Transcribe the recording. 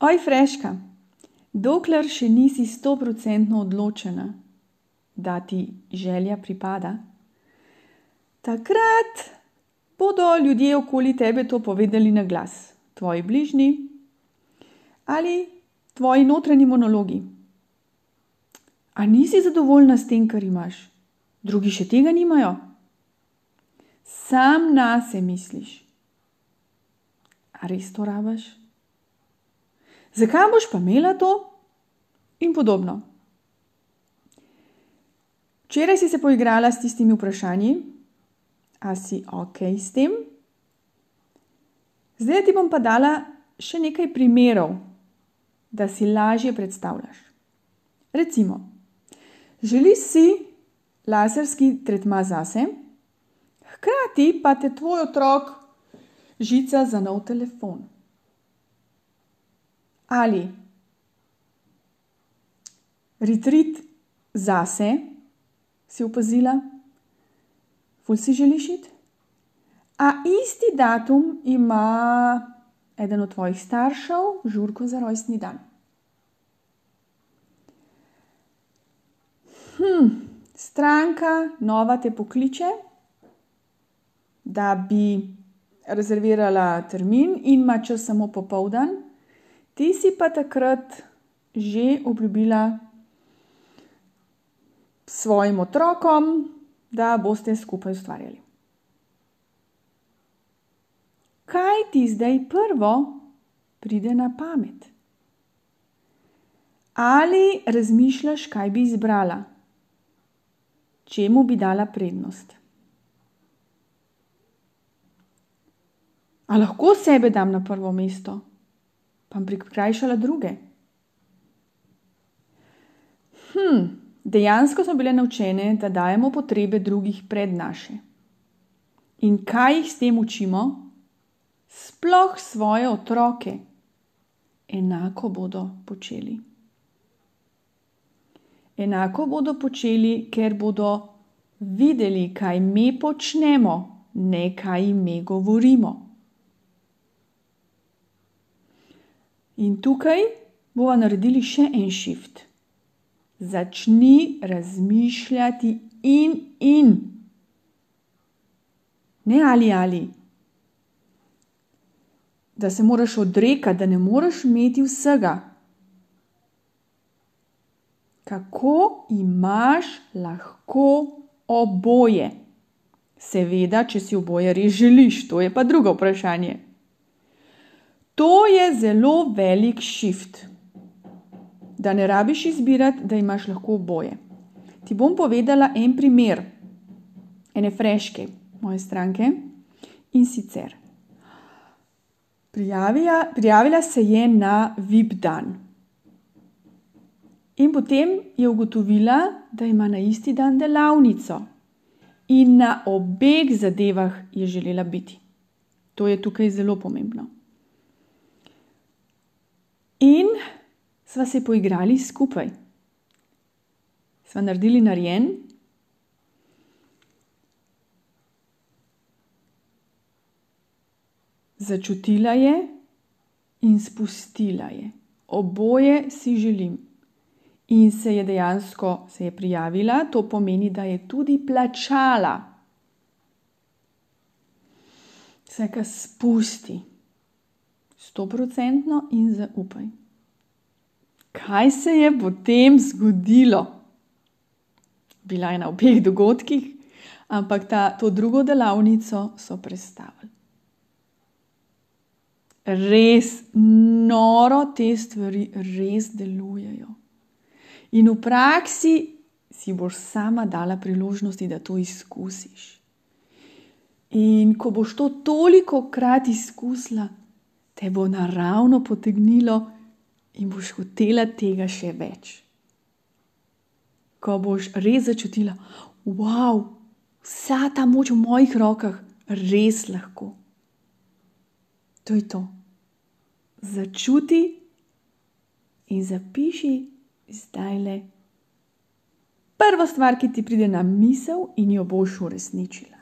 Oj, Freška, dokler še nisi stoprocentno odločena, da ti želja pripada, takrat bodo ljudje okoli tebe to povedali na glas, tvoji bližnji ali tvoji notranji monologi. A nisi zadovoljna s tem, kar imaš? Drugi še tega nimajo? Sam nase misliš. A res to rabiš? Zakaj boš pa imela to? In podobno. Včeraj si se poigrala s tistimi vprašanji, a si ok s tem? Zdaj ti bom pa dala še nekaj primerov, da si lažje predstavljaš. Recimo, želiš si laserski tretma zase, hkrati pa te tvoj otrok žica za nov telefon. Ali retreat zase, si opazila, ful si želiš iti? A isti datum ima eden od tvojih staršev žurko za rojstni dan. Hm, stranka nova te pokliče, da bi rezervirala termin in ima čas samo popoldan, ti si pa takrat že obljubila svojim otrokom, da boste skupaj ustvarjali. Kaj ti zdaj prvo pride na pamet? Ali razmišljaš, kaj bi izbrala? Čemu bi dala prednost? A lahko sebe dam na prvo mesto, pa bom prikrajšala druge? Hm, dejansko smo bile naučene, da dajemo potrebe drugih pred naše. In kaj jih s tem učimo? Sploh svoje otroke. Enako bodo počeli. Enako bodo počeli, ker bodo videli, kaj mi počnemo, ne kaj mi govorimo. In tukaj bomo naredili še en šift. Začni razmišljati in in. Ne ali ali. Da se moraš odrekati, da ne moreš imeti vsega. Kako imaš lahko oboje? Seveda, če si oboje res želiš, to je pa drugo vprašanje. To je zelo velik šift, da ne rabiš izbirati, da imaš lahko oboje. Ti bom povedala en primer, ene freške moje stranke in sicer. Prijavila, prijavila se je na VIP dan. In potem je ugotovila, da ima na isti dan delavnico, in na obeh zadevah je želela biti. To je tukaj zelo pomembno. In sva se poigrali skupaj. Sva naredili narejen. Začutila je in spustila je. Oboje si želim. In se je dejansko se je prijavila, to pomeni, da je tudi plačala. Vse, kar spusti stoprocentno in zaupaj. Kaj se je potem zgodilo? Bila je na obeh dogodkih, ampak ta, to drugo delavnico so predstavili. Res noro te stvari res delujejo. In v praksi si boš sama dala priložnosti, da to izkusiš. In ko boš to toliko krat izkusila, te bo naravno potegnilo in boš hotela tega še več. Ko boš res začutila, wow, vsa ta moč v mojih rokah, res lahko. To je to. Začuti in zapiši zdaj le prvo stvar, ki ti pride na misel, in jo boš uresničila.